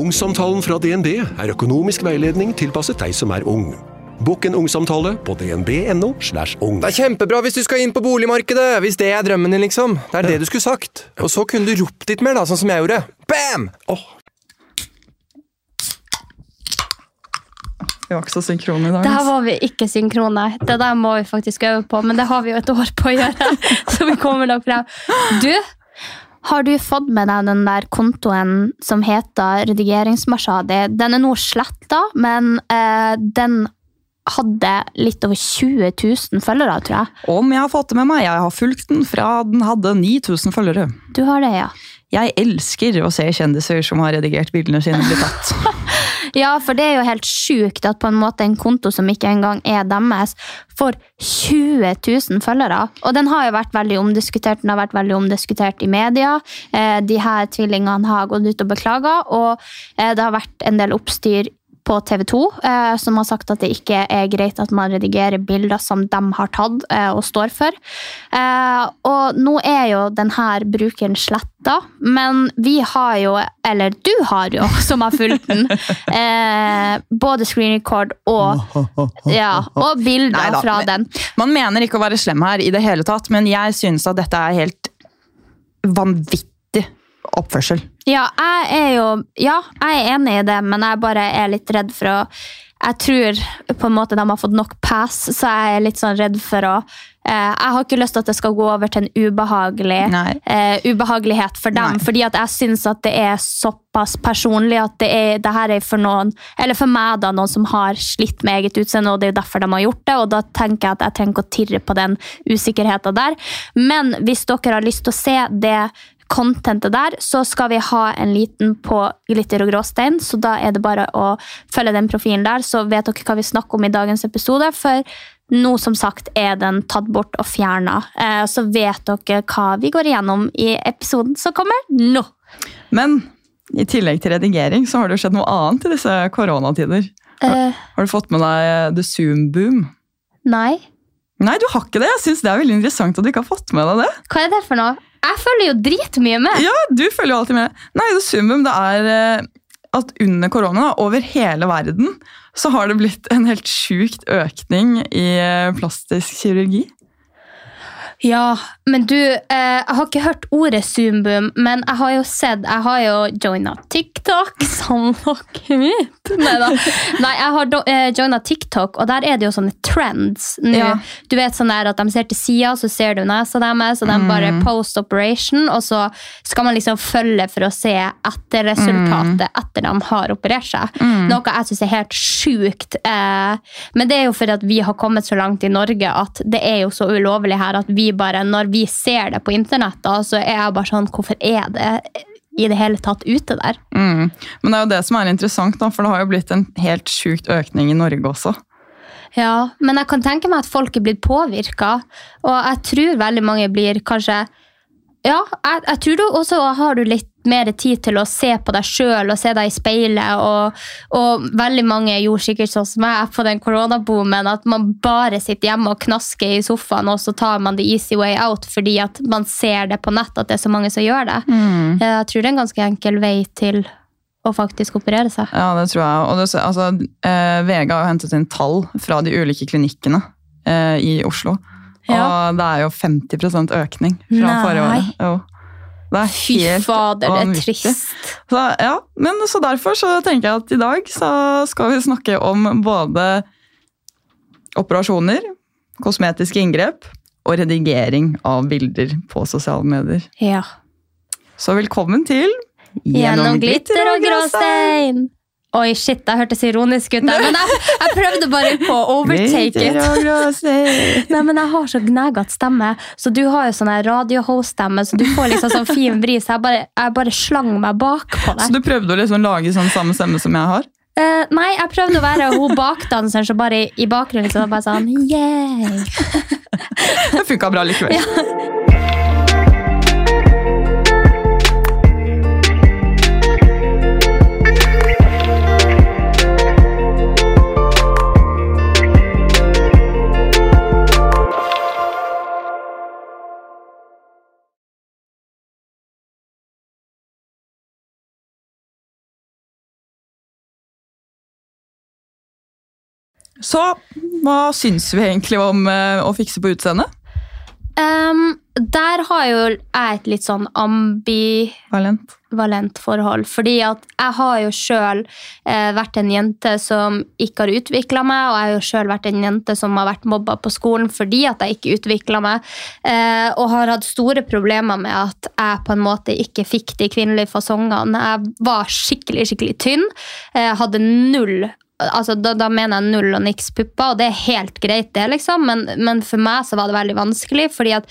Ungsamtalen fra DNB er økonomisk veiledning tilpasset deg som er ung. Bokk en ungsamtale på dnb.no. slash ung. Det er kjempebra hvis du skal inn på boligmarkedet, hvis det er drømmen din, liksom. Det er det du skulle sagt. Og så kunne du ropt litt mer, da, sånn som jeg gjorde. Bam! Oh. Vi var ikke så synkrone i dag. Der altså. var vi ikke synkrone. Det der må vi faktisk øve på, men det har vi jo et år på å gjøre. Så vi kommer nok frem. Du, har du fått med deg den der kontoen som heter Redigeringsmarsjadi? Den er nå sletta, men eh, den hadde litt over 20 000 følgere, tror jeg. Om jeg har fått det med meg. Jeg har fulgt den fra den hadde 9000 følgere. Du har det, ja. Jeg elsker å se kjendiser som har redigert bildene sine, bli tatt. Ja, for det er jo helt sjukt at på en måte en konto som ikke engang er deres, får 20 000 følgere. Og den har jo vært veldig omdiskutert. Den har vært veldig omdiskutert i media. Eh, de her tvillingene har gått ut og beklaga, og eh, det har vært en del oppstyr på TV 2, eh, som har sagt at det ikke er greit at man redigerer bilder som de har tatt eh, og står for. Eh, og nå er jo denne brukeren sletta, men vi har jo, eller du har jo, som har fulgt den, eh, både screen record og, ja, og bilder Neida, fra den. Man mener ikke å være slem her i det hele tatt, men jeg synes at dette er helt vanvittig oppførsel. Ja, jeg er jo Ja, jeg er enig i det, men jeg bare er litt redd for å Jeg tror på en måte de har fått nok pass, så jeg er litt sånn redd for å eh, Jeg har ikke lyst til at det skal gå over til en ubehagelig eh, ubehagelighet for dem. Nei. Fordi at jeg syns at det er såpass personlig at det, er, det her er for noen, eller for meg, da, noen som har slitt med eget utseende, og det er jo derfor de har gjort det. Og da tenker jeg at jeg trenger ikke å tirre på den usikkerheten der. Men hvis dere har lyst til å se det contentet der, så skal vi ha en liten på glitter og gråstein, så da er det bare å følge den profilen der, så vet dere hva vi snakker om i dagens episode, for nå som sagt er den tatt bort og fjerna, eh, så vet dere hva vi går igjennom i episoden som kommer nå. Men i tillegg til redigering så har det jo skjedd noe annet i disse koronatider. Eh, Har du fått med deg The Zoom-boom? nei, Nei, du har ikke det. Jeg syns det er veldig interessant at du ikke har fått med deg det. hva er det for noe? Jeg følger jo dritmye med. Ja, du følger jo alltid med. Nei, det Zoom-boom, det er eh, at under korona, over hele verden, så har det blitt en helt sjukt økning i eh, plastisk kirurgi. Ja, men du, eh, jeg har ikke hørt ordet Zoomboom, men jeg har jo sett, jeg har jo joina TikTok, som dere vet. Neida. Nei, jeg har eh, joina TikTok, og der er det jo sånne trends. Nå, Ja. Du vet sånn der at de ser til sida, så ser du nesa deres, og de bare post operation, og så skal man liksom følge for å se etter resultatet etter de har operert seg. Noe jeg syns er helt sjukt. Eh, men det er jo fordi at vi har kommet så langt i Norge at det er jo så ulovlig her at vi bare, når vi ser det på internett, da, så er jeg bare sånn Hvorfor er det i det hele tatt ute der? Mm. Men det er jo det som er interessant, da, for det har jo blitt en helt sjukt økning i Norge også. Ja, men jeg kan tenke meg at folk er blitt påvirka, og jeg tror veldig mange blir kanskje Ja, jeg, jeg tror du også har du litt mer tid til å se på deg sjøl og se deg i speilet, og, og veldig mange gjorde sikkert sånn som meg på den koronaboomen, at man bare sitter hjemme og knasker i sofaen, og så tar man the easy way out fordi at man ser det på nett at det er så mange som gjør det. Jeg tror det er en ganske enkel vei til å faktisk operere seg. Ja, det tror jeg. Og det, altså, eh, VG har hentet inn tall fra de ulike klinikkene eh, i Oslo. Ja. Og det er jo 50 økning fra Nei. forrige året. Jo. Det er Fy helt fader, det er trist. Så, ja, men så derfor så tenker jeg at i dag så skal vi snakke om både operasjoner, kosmetiske inngrep og redigering av bilder på sosiale medier. Ja. Så velkommen til Gjennom glitter og gråstein. Oi, shit, det hørtes ironisk ut der, men jeg, jeg prøvde bare på å overtake it. Nei, men jeg har så gnagete stemme, så du har jo sånn radiohost-stemme, så du får liksom sånn fin vri, så jeg bare, jeg bare slang meg bak på Så du prøvde å liksom lage sånn samme stemme som jeg har? Uh, nei, jeg prøvde å være hun bakdanseren som bare i, i bakgrunnen liksom bare sånn, yeah. Det funka bra likevel. Så hva syns vi egentlig om eh, å fikse på utseendet? Um, der har jo jeg et litt sånn ambivalent Valent. forhold. Fordi at jeg har jo sjøl eh, vært en jente som ikke har utvikla meg, og jeg har jo sjøl vært en jente som har vært mobba på skolen fordi at jeg ikke utvikla meg, eh, og har hatt store problemer med at jeg på en måte ikke fikk de kvinnelige fasongene. Jeg var skikkelig, skikkelig tynn. Eh, hadde null altså, da, da mener jeg null og niks pupper, og det er helt greit, det, liksom, men, men for meg så var det veldig vanskelig, fordi at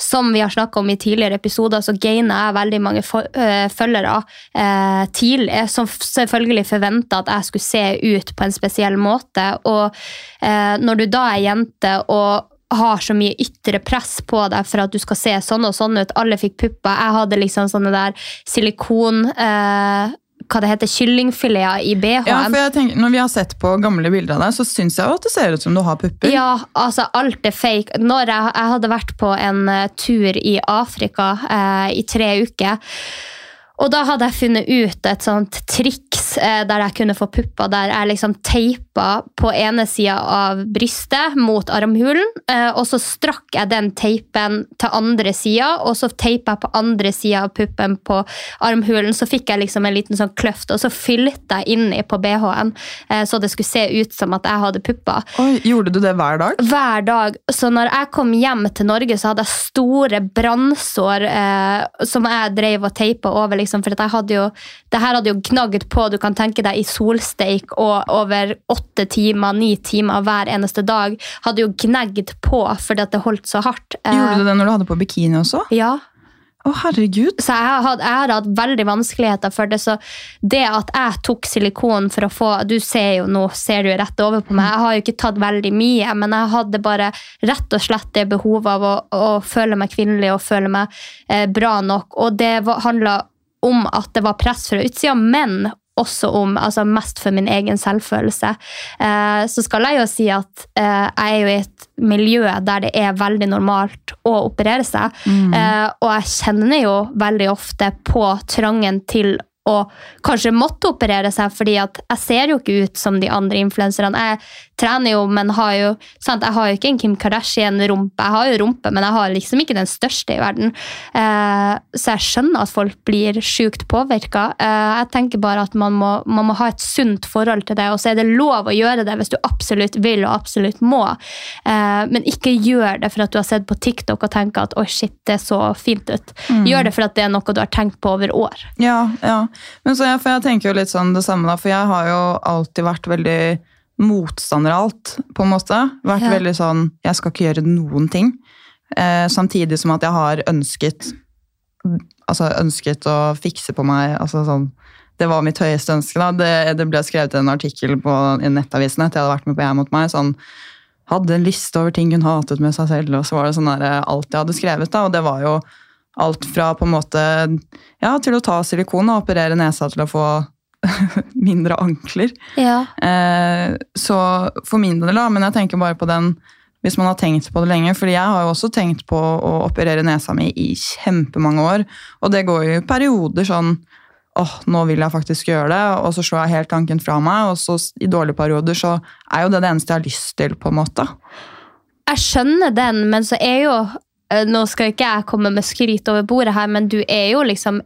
som vi har snakket om i tidligere episoder, så gainer jeg veldig mange følgere eh, tidlig, som selvfølgelig forventa at jeg skulle se ut på en spesiell måte. Og eh, når du da er jente og har så mye ytre press på deg for at du skal se sånn og sånn ut. Alle fikk pupper. Jeg hadde liksom sånne der silikon... Eh, hva det heter, kyllingfileter i BH-en. Ja, for jeg tenker, Når vi har sett på gamle bilder av deg, så syns jeg at det ser ut som du har pupper. Ja, altså alt er fake. Når jeg, jeg hadde vært på en eh, tur i Afrika eh, i tre uker, og da hadde jeg funnet ut et sånt triks eh, der jeg kunne få pupper, der jeg liksom teipa på ene sida av brystet mot armhulen, eh, og så strakk jeg den teipen til andre sida, og så teipa jeg på andre sida av puppen på armhulen, så fikk jeg liksom en liten sånn kløft, og så fylte jeg inni på BH-en, eh, så det skulle se ut som at jeg hadde pupper Oi, Gjorde du det hver dag? hver dag. Så når jeg kom hjem til Norge, så hadde jeg store brannsår eh, som jeg drev og teipa over. Liksom, for at jeg hadde jo, det her hadde jo gnagd på, du kan tenke deg, i solsteik og over åtte timer, ni timer hver eneste dag. Hadde jo gnagd på fordi at det holdt så hardt. Eh, Gjorde du det når du hadde på bikini også? Ja. Å, herregud. Så jeg har hatt veldig vanskeligheter for det. Så det at jeg tok silikon for å få Du ser jo nå ser du rett over på meg. Jeg har jo ikke tatt veldig mye, men jeg hadde bare rett og slett det behovet av å, å føle meg kvinnelig og føle meg eh, bra nok. Og det handla om at det var press fra utsida, men også om, altså mest for min egen selvfølelse. Eh, så skal jeg jo si at eh, jeg er jo i et miljø der det er veldig normalt å operere seg. Eh, og jeg kjenner jo veldig ofte på trangen til å kanskje måtte operere seg, fordi at jeg ser jo ikke ut som de andre influenserne. Jeg trener jo, men har jo, sant? jeg har jo ikke en Kim Kardashian-rumpe. Jeg har jo rumpe, men jeg har liksom ikke den største i verden. Eh, så jeg skjønner at folk blir sjukt påvirka. Eh, jeg tenker bare at man må, man må ha et sunt forhold til det, og så er det lov å gjøre det hvis du absolutt vil og absolutt må. Eh, men ikke gjør det for at du har sett på TikTok og tenker at oi, shit, det så fint ut. Gjør det for at det er noe du har tenkt på over år. Ja, ja. Men så jeg, jeg tenker jo litt sånn det samme, da, for jeg har jo alltid vært veldig motstander av alt, på en måte. Vært Ja. veldig sånn Jeg skal ikke gjøre noen ting. Eh, samtidig som at jeg har ønsket Altså ønsket å fikse på meg altså sånn det var mitt høyeste ønske. da. Det, det ble skrevet en artikkel på i Nettavisen etter jeg hadde vært med på Jeg mot meg. sånn, Hadde en liste over ting hun hatet med seg selv, og så var det sånn der, eh, alt jeg hadde skrevet. da, Og det var jo alt fra på en måte ja, til å ta silikon og operere nesa til å få mindre ankler. Ja. Eh, så for min del, da, men jeg tenker bare på den hvis man har tenkt på det lenge. fordi jeg har jo også tenkt på å operere nesa mi i kjempemange år. Og det går jo i perioder sånn åh, nå vil jeg faktisk gjøre det, og så slår jeg helt tanken fra meg. Og så i dårlige perioder så er jo det det eneste jeg har lyst til, på en måte. Jeg skjønner den, men så er jo eh, Nå skal ikke jeg komme med skryt over bordet her, men du er jo liksom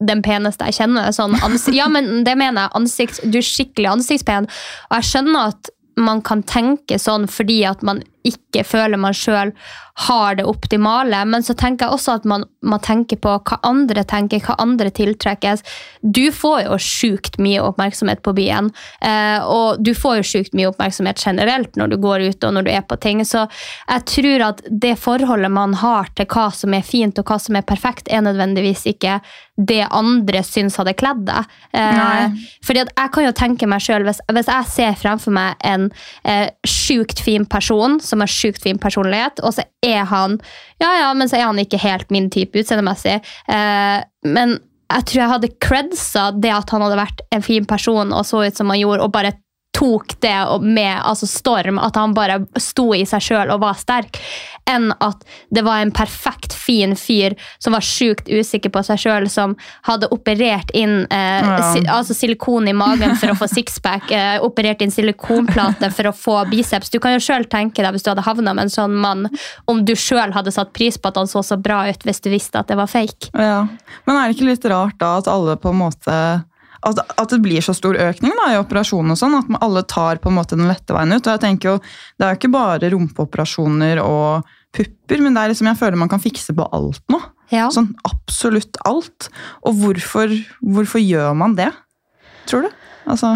den peneste jeg kjenner. Sånn ja, men det mener jeg. Ansikt, du er skikkelig ansiktspen. Og jeg skjønner at man kan tenke sånn fordi at man ikke ikke føler man sjøl har det optimale. Men så tenker jeg også at man må tenke på hva andre tenker, hva andre tiltrekkes. Du får jo sjukt mye oppmerksomhet på byen, eh, og du får jo sjukt mye oppmerksomhet generelt når du går ute og når du er på ting. Så jeg tror at det forholdet man har til hva som er fint og hva som er perfekt, er nødvendigvis ikke det andre syns hadde kledd deg. Eh, fordi at jeg kan jo tenke meg selv, hvis, hvis jeg ser fremfor meg en eh, sjukt fin person som har sjukt fin personlighet, og så er han ja ja, men så er han ikke helt min type utseendemessig. Eh, men jeg tror jeg hadde credsa det at han hadde vært en fin person og så ut som han gjorde, og bare tok det med altså storm, at han bare sto i seg sjøl og var sterk, enn at det var en perfekt fin fyr som var sjukt usikker på seg sjøl, som hadde operert inn eh, Ja. si, altså silikon i magen for å få sixpack, eh, operert inn silikonplate for å få biceps. Du kan jo sjøl tenke deg hvis du hadde havna med en sånn mann, om du sjøl hadde satt pris på at han så så bra ut hvis du visste at det var fake. Ja. Men er det ikke litt rart da at alle på en måte at, at det blir så stor økning da, i operasjonen og sånn, at man- alle tar på en måte den lette veien ut. Og jeg tenker jo, Det er jo ikke bare rumpeoperasjoner og pupper, men det er liksom, jeg føler man kan fikse på alt nå. Ja. Sånn absolutt alt. Og hvorfor, hvorfor gjør man det? Tror du? Altså,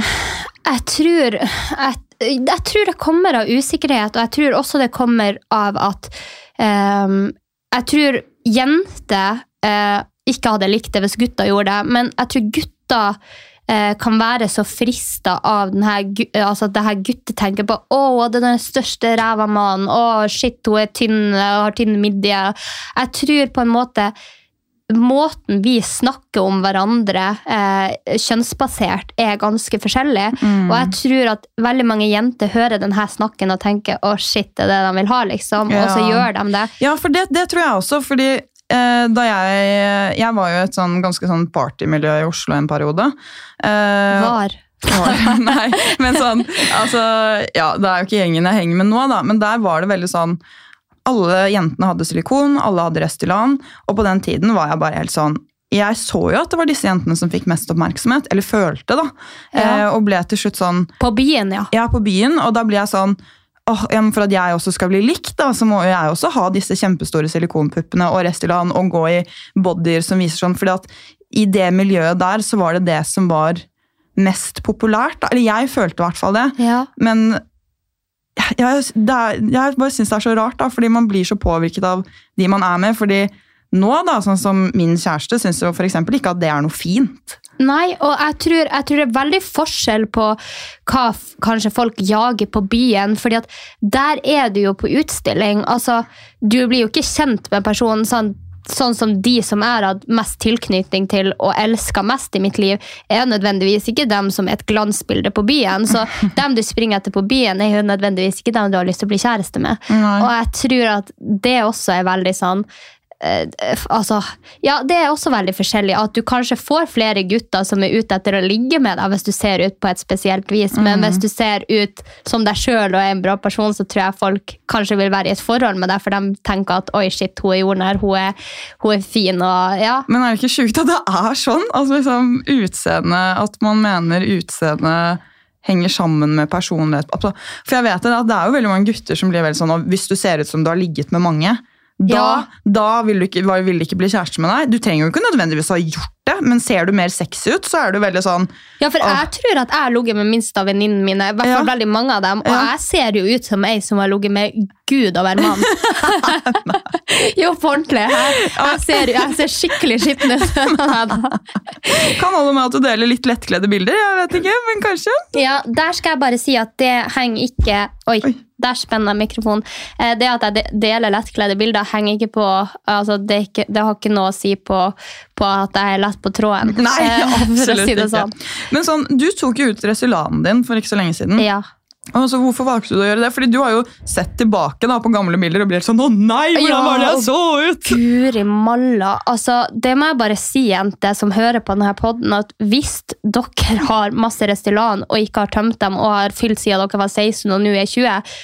Jeg tror, jeg, jeg tror det kommer av usikkerhet, og jeg tror også det kommer av at um, Jeg tror jenter uh, ikke hadde likt det hvis gutter gjorde det, men jeg tror gutter eh, kan være så frista av denne, altså gu- altså det her guttet tenker på å, det er den største ræva mannen, å, shit, hun er tynn og har tynn midje. Jeg tror på en måte måten vi snakker om hverandre eh, kjønnsbasert, er ganske forskjellig. Og jeg tror at veldig mange jenter hører denne snakken og tenker å shit, det er det de vil ha, liksom. Og så gjør de det. Ja, for det, det tror jeg også, fordi eh, da jeg Jeg var jo et sånn ganske sånn partymiljø i Oslo en periode. Eh, Var. var- Nei, men sånn altså, Ja, det er jo ikke gjengen jeg henger med nå, da, men der var det veldig sånn Alle jentene hadde silikon, alle hadde Restylan, og på den tiden var jeg bare helt sånn jeg så jo at det var disse jentene som fikk mest oppmerksomhet, eller følte, da. Ja. Eh, og ble til slutt sånn På byen, ja. ja, på byen, og da blir jeg sånn åh, ja, For at jeg også skal bli likt, da, så må jeg også ha disse kjempestore silikonpuppene og Restylane og gå i bodyer som viser sånn. fordi at i det miljøet der så var det det som var mest populært. Da. Eller jeg følte i hvert fall det. ja. Men jeg, er, jeg bare syns det er så rart, da, fordi man blir så påvirket av de man er med. fordi nå, da, sånn som min kjæreste, syns jo f.eks. ikke at det er noe fint. Nei, og jeg tror, jeg tror det er veldig forskjell på hva kanskje folk jager på byen, fordi at der er du jo på utstilling. Altså, du blir jo ikke kjent med personen sånn, sånn som de som jeg har hatt mest tilknytning til og elska mest i mitt liv, er nødvendigvis ikke dem som er et glansbilde på byen. Så dem du springer etter på byen, er jo nødvendigvis ikke dem du har lyst til å bli kjæreste med. Nei. Og jeg tror at det også er veldig sånn altså, ja, det er også veldig forskjellig. At du kanskje får flere gutter som er ute etter å ligge med deg hvis du ser ut på et spesielt vis. Men hvis du ser ut som deg sjøl og er en bra person, så tror jeg folk kanskje vil være i et forhold med deg, for de tenker at oi, shit, hun er jordnær, hun er, hun er fin og ja. Men er det ikke sjukt at det er sånn? Altså liksom utseende, At man mener utseende henger sammen med personlighet. Altså, For jeg vet det, at det er jo veldig mange gutter som blir veldig sånn Hvis du ser ut som du har ligget med mange, da, Ja. da vil, du ikke, vil ikke bli kjæreste med deg. Du trenger jo ikke nødvendigvis ha gjort det, men ser du mer sexy ut, så er du veldig sånn Ja, for jeg tror at jeg har ligget med minst av venninnene mine. I hvert fall Ja. veldig mange av dem. Og Ja. jeg ser jo ut som ei som har ligget med Gud og hver mann. jo, på ordentlig. Jeg, jeg, ser, jeg ser skikkelig skitten ut. Kan holde med at du deler litt lettkledde bilder, jeg vet ikke, men kanskje. Ja, der skal jeg bare si at det henger ikke Oi, Oi. Der spenner jeg mikrofonen. Eh, Det at jeg deler lettkledde bilder, henger ikke på altså det, ikke, det har ikke noe å si på, på at jeg er lett på tråden. Nei, Eh, absolutt si det ikke. sånn. Men sånn, du tok jo ut Resulanen din for ikke så lenge siden. Ja. Og så Hvorfor valgte du å gjøre det? Fordi Du har jo sett tilbake da på gamle bilder og blir sånn Å nei, hvordan var det jeg så ut? Guri malla. Altså, det må jeg bare si, jente, som hører på denne podden, at hvis dere har masse Restylan og ikke har tømt dem, og har fylt siden dere var 16 og nå er 20,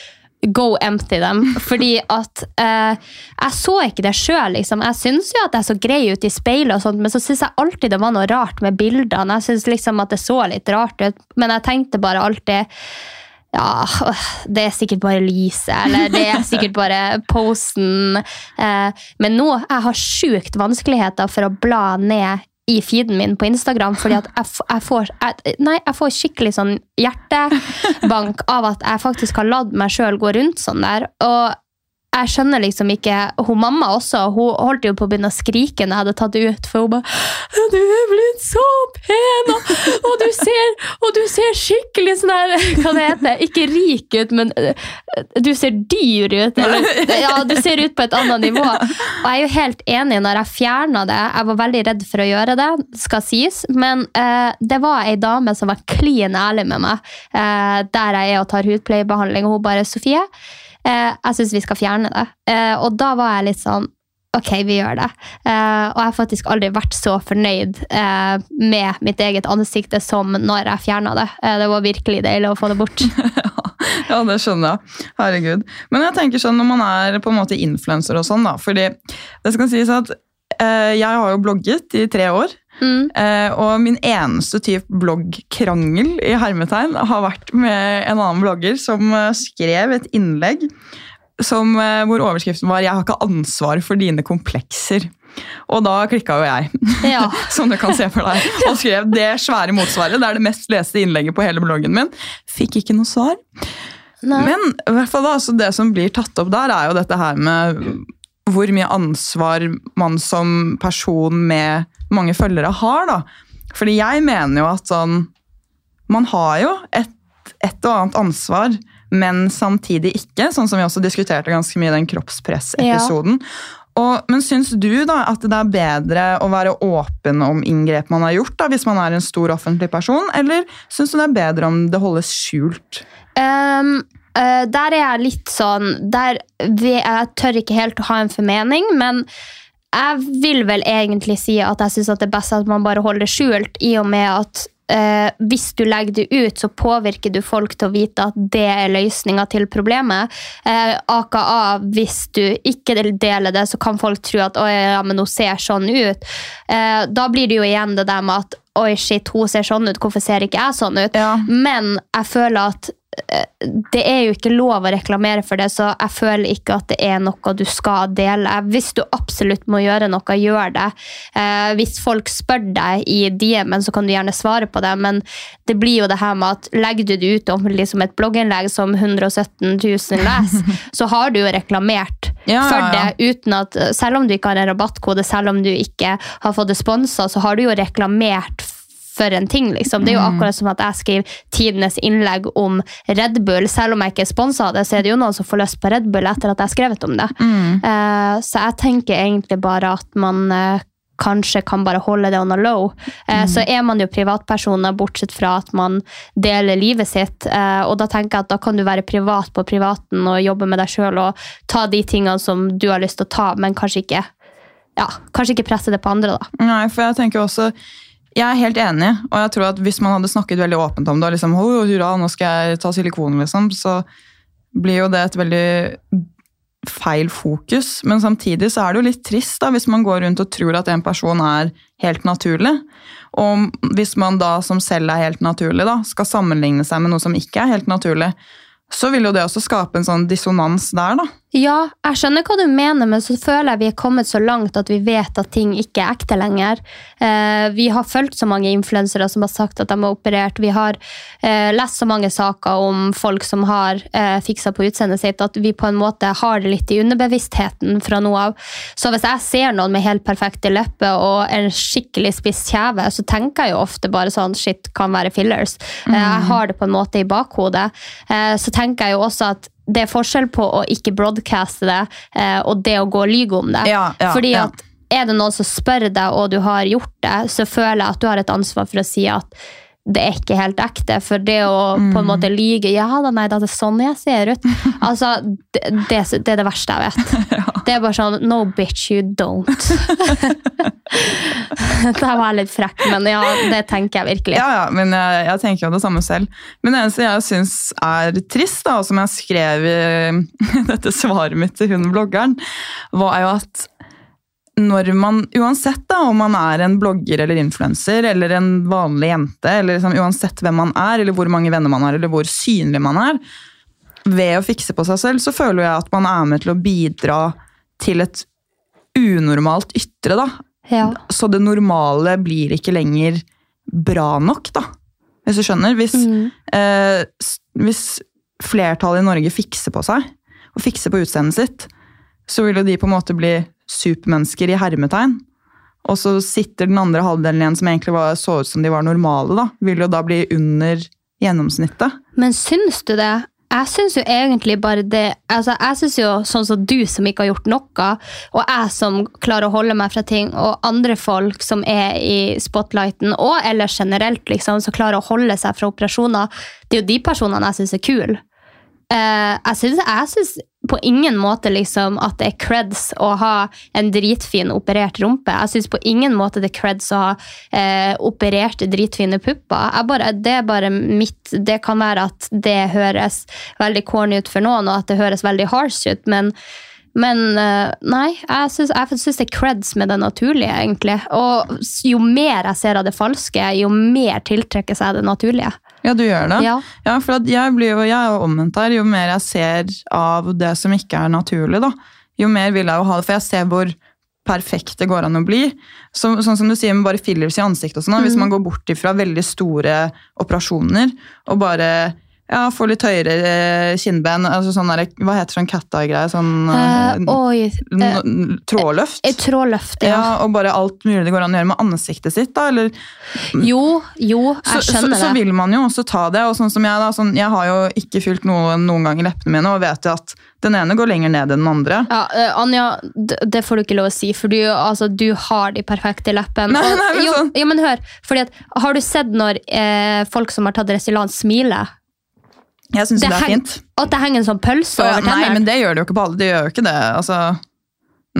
go empty dem. Fordi at eh, Jeg så ikke det sjøl. Liksom. Jeg syns jo at jeg så grei ut i speilet, og sånt, men så syns jeg alltid det var noe rart med bildene. Jeg syns liksom at det så litt rart ut, men jeg tenkte bare alltid ja, det er sikkert bare lyset, eller det er sikkert bare posten. Eh, men nå jeg har sjukt vanskeligheter for å bla ned i feeden min på Instagram, fordi at jeg, jeg, får, jeg, nei, jeg får skikkelig sånn hjertebank av at jeg faktisk har latt meg sjøl gå rundt sånn der. Og jeg skjønner liksom ikke Hun mamma også, hun holdt jo på å begynne å skrike når jeg hadde tatt det ut, for hun bare Du er blitt så pen, og, og, du ser, og du ser skikkelig sånn her Hva det heter? Ikke rik ut, men øh, du ser dyr ut. Eller, ja, du ser ut på et annet nivå. Og jeg er jo helt enig når jeg fjerna det. Jeg var veldig redd for å gjøre det, skal sies. Men eh, det var ei dame som var klin ærlig med meg eh, der jeg er og tar hudpleiebehandling, og hun bare Sofie, jeg syns vi skal fjerne det. Eh, og da var jeg litt sånn Ok, vi gjør det. Eh, og jeg har faktisk aldri vært så fornøyd eh, med mitt eget ansikt som når jeg fjerna det. Eh, det var virkelig deilig å få det bort. Ja, det skjønner jeg. Herregud. Men jeg tenker sånn når man er på en måte influenser og sånn, da. Fordi det skal sies at eh, jeg har jo blogget i tre år. Mm. Eh, og min eneste type bloggkrangel i hermetegn har vært med en annen blogger som eh, skrev et innlegg som, eh, hvor overskriften var 'Jeg har ikke ansvar for dine komplekser'. Og da klikka jo jeg, Ja. som du kan se for deg, og skrev det svære motsvaret. Det er det mest leste innlegget på hele bloggen min. Fikk ikke noe svar. Nei. Men i hvert fall da, det som blir tatt opp der, er jo dette her med hvor mye ansvar man som person med mange følgere har. da. Fordi jeg mener jo at sånn Man har jo et, et og annet ansvar, men samtidig ikke. Sånn som vi også diskuterte ganske mye i den kroppspressepisoden. Og, men syns du da at det er bedre å være åpen om inngrep man har gjort, da, hvis man er en stor offentlig person, eller syns du det er bedre om det holdes skjult? Um, uh, der er jeg litt sånn der vi, Jeg tør ikke helt å ha en formening, men jeg vil vel egentlig si at jeg syns det er best at man bare holder det skjult, i og med at eh, hvis du legger det ut, så påvirker du folk til å vite at det er løsninga til problemet. Eh, AKA hvis du ikke deler det, så kan folk tro at «Oi, ja, men hun ser sånn ut. Eh, da blir det jo igjen det der med at oi, shit, hun ser sånn ut, hvorfor ser ikke jeg sånn ut? Ja. Men jeg føler at det er jo ikke lov å reklamere for det, så jeg føler ikke at det er noe du skal dele. Hvis du absolutt må gjøre noe, gjør det. Eh, hvis folk spør deg i DM-en, så kan du gjerne svare på det, men det blir jo det her med at legger du det ut om liksom et blogginnlegg som 117 000 leser, så har du jo reklamert Ja, for det uten at, selv om du ikke har en rabattkode, selv om du ikke har fått det sponsa, så har du jo reklamert for en ting, liksom. Det er jo Mm. akkurat som at jeg skriver tidenes innlegg om Red Bull. Selv om jeg ikke er sponsa av det, så er det jo noen som får lyst på Red Bull etter at jeg har skrevet om det. Mm. Uh, så jeg tenker egentlig bare at man uh, kanskje kan bare holde det on a low. Eh, Så er man jo privatpersoner, bortsett fra at man deler livet sitt. Eh, og da tenker jeg at da kan du være privat på privaten og jobbe med deg sjøl og ta de tingene som du har lyst til å ta, men kanskje ikke ja, kanskje ikke presse det på andre, da. Nei, for jeg tenker også jeg er helt enig, og jeg tror at hvis man hadde snakket veldig åpent om det, og liksom, oh, hurra, nå skal jeg ta silikon, liksom, så blir jo det et veldig feil fokus. Men samtidig så er det jo litt trist da, hvis man går rundt og tror at en person er helt naturlig. Og hvis man da som selv er helt naturlig, da, skal sammenligne seg med noe som ikke er helt naturlig, så vil jo det også skape en sånn dissonans der, da. Ja, jeg skjønner hva du mener, men så føler jeg vi er kommet så langt at vi vet at ting ikke er ekte lenger. Eh, vi har fulgt så mange influensere som har sagt at de har operert. Vi har eh, lest så mange saker om folk som har eh, fiksa på utseendet sitt, at vi på en måte har det litt i underbevisstheten fra noe av. Så hvis jeg ser noen med helt perfekte lepper og en skikkelig spiss kjeve, så tenker jeg jo ofte bare sånn shit, kan være fillers. Eh, jeg har det på en måte i bakhodet. Eh, så tenker jeg jo også at det er forskjell på å ikke broadcaste det eh, og det å gå og lyge om det. Ja, ja, Fordi ja. at er det noen som spør deg, og du har gjort det, så føler jeg at du har et ansvar for å si at det er ikke helt ekte. For det å på Mm. en måte lyge Ja da, nei da, det er sånn jeg ser ut. Altså, det, det, det er det verste jeg vet. Det er bare sånn No, bitch, you don't. det var litt frekk, men ja, det tenker jeg virkelig. Ja, ja, men jeg, jeg tenker jo det samme selv. Men det eneste jeg syns er trist, da, og som jeg skrev i dette svaret mitt til hun bloggeren, var jo at når man, uansett da, om man er en blogger eller influenser eller en vanlig jente, eller liksom, uansett hvem man er, eller hvor mange venner man har, eller hvor synlig man er, ved å fikse på seg selv, så føler jeg at man er med til å bidra til et unormalt ytre, da. Ja. Så det normale blir ikke lenger bra nok, da. Hvis du skjønner. Hvis, eh, hvis flertallet i Norge fikser på seg, og fikser på utseendet sitt, så vil jo de på en måte bli supermennesker i hermetegn. Og så sitter den andre halvdelen igjen som egentlig var, så ut som de var normale, da. Vil jo da bli under gjennomsnittet. Men syns du det? Jeg syns jo egentlig bare det altså Jeg syns jo sånn som du som ikke har gjort noe, og jeg som klarer å holde meg fra ting, og andre folk som er i spotlighten, og ellers generelt, liksom, som klarer å holde seg fra operasjoner, det er jo de personene jeg syns er kule. Uh, jeg syns- på ingen måte liksom at det er creds å ha en dritfin operert rumpe. Jeg syns på ingen måte det er creds å ha eh, opererte dritfine pupper. Det er bare mitt Det kan være at det høres veldig corny ut for noen, og at det høres veldig harsh ut, men men eh, nei, jeg syns det er creds med det naturlige, egentlig. Og jo mer jeg ser av det falske, jo mer tiltrekker seg det naturlige. Ja, du gjør det? Ja. for at jeg, blir jo, jeg er jo omvendt her. Jo mer jeg ser av det som ikke er naturlig, da, jo mer vil jeg jo ha det. For jeg ser hvor perfekt det går an å bli. Så, sånn som du sier med bare fillers i ansiktet og sånn. da, Hvis man går bort ifra veldig store operasjoner og bare ja, få litt høyere eh, kinnben, altså sånn der, hva heter sånn cat eye-greie? Sånn uh, oi, eh, trådløft? et trådløft, ja. Ja, og bare alt mulig det går an å gjøre med ansiktet sitt, da, eller Jo, jo, jeg så, så, det. så vil man jo også ta det. og sånn som Jeg da, sånn, jeg har jo ikke fylt noe, noen gang i leppene mine og vet jo at den ene går lenger ned enn den andre. Ja, uh, Anja, det får du ikke lov å si, for du, altså, du har de perfekte leppene. Nei, nei, men jo, sånn- jo, men hør, fordi at, har du sett når eh, folk som har tatt Restylane smiler? Jeg syns det, Det er fint. At det henger en sånn pølse over tennene? nei, men det gjør det jo ikke på alle. Det gjør jo ikke det. altså...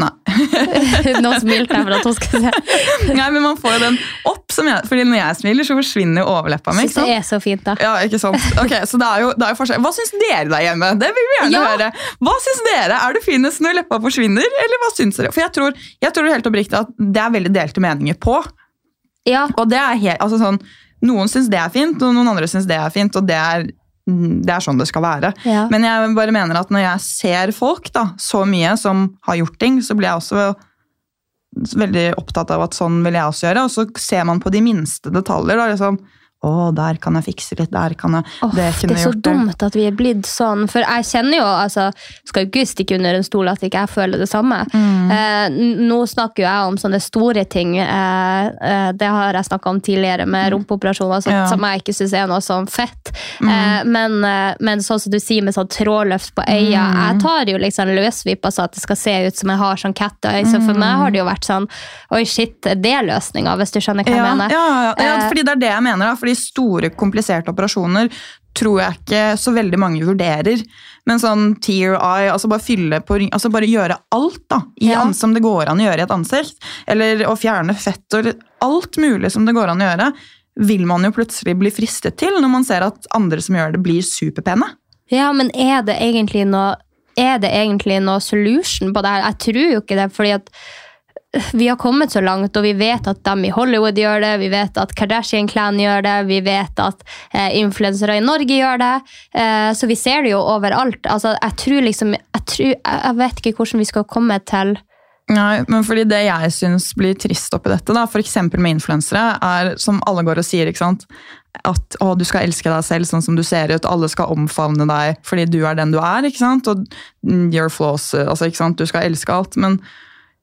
Nei. Nå smilte jeg for at hun skulle se. nei, men man får jo den opp. Som jeg, fordi når jeg smiler, så forsvinner jo overleppa mi. Så det er så fint, da. Ja, ikke sant? Ok, så det er jo, det er jo forskjell. Hva syns dere der hjemme? Det vil vi gjerne Ja. høre. Hva syns dere? Er det finest når leppa forsvinner? Eller hva syns dere? For jeg tror, jeg tror helt oppriktig at det er veldig delte meninger på. Ja, Og det er helt, altså sånn, Noen syns det er fint, og noen andre syns det er fint. Og det er, det er sånn det skal være. Ja. Men jeg bare mener at når jeg ser folk da, så mye som har gjort ting, så blir jeg også veldig opptatt av at sånn vil jeg også gjøre. Og så ser man på de minste detaljer. da, liksom, å, der kan jeg fikse litt, der kan jeg oh, Det det, er så dumt at vi er blitt sånn. For jeg kjenner jo, altså, skal jo ikke stikke under en stol at ikke jeg føler det samme. Mm. Eh, nå snakker jo jeg om sånne store ting. Eh, eh, det har jeg snakka om tidligere med rumpeoperasjoner, så, Ja. som jeg ikke syns er noe sånn fett. Mm. Eh, men, eh, men sånn som du sier med sånn trådløft på øya, Mm. jeg tar jo liksom løsvippa så at det skal se ut som jeg har sånn cat eye. Så for Mm. meg har det jo vært sånn Oi, shit, er det løsninga, hvis du skjønner hva jeg mener? ja, ja, ja, Eh, fordi det er det jeg mener. Da, fordi store, kompliserte operasjoner tror jeg ikke så veldig mange vurderer. Men sånn tear eye, altså bare fylle på altså bare gjøre alt da, i Ja. som det går an å gjøre i et ansikt. Eller å fjerne fett og alt mulig som det går an å gjøre, vil man jo plutselig bli fristet til når man ser at andre som gjør det, blir superpene. Ja, men er det egentlig noe er det egentlig noe solution på det her? Jeg tror jo ikke det, fordi at vi har kommet så langt, og vi vet at dem i Hollywood gjør det, vi vet at Kardashian-clan gjør det, vi vet at eh, influensere i Norge gjør det. Eh, så vi ser det jo overalt. Altså, jeg tror liksom jeg, tror, jeg vet ikke hvordan vi skal komme til Nei, men fordi det jeg syns blir trist oppi dette, da, f.eks. med influensere, er som alle går og sier, ikke sant? at å, du skal elske deg selv sånn som du ser ut, alle skal omfavne deg fordi du er den du er. ikke sant? Og mm, your flaws, altså, ikke sant? Du skal elske alt. Men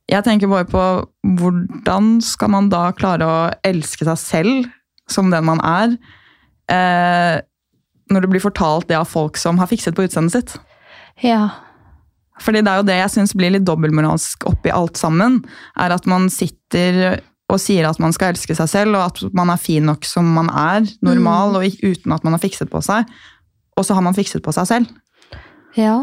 jeg tenker bare på hvordan skal man da klare å elske seg selv som den man er, eh, når det blir fortalt det av folk som har fikset på utseendet sitt? Ja. Fordi det er jo det jeg syns blir litt dobbeltmoralsk oppi alt sammen. Er at man sitter og sier at man skal elske seg selv, og at man er fin nok som man er, normal, og uten at man har fikset på seg. Og så har man fikset på seg selv. Ja.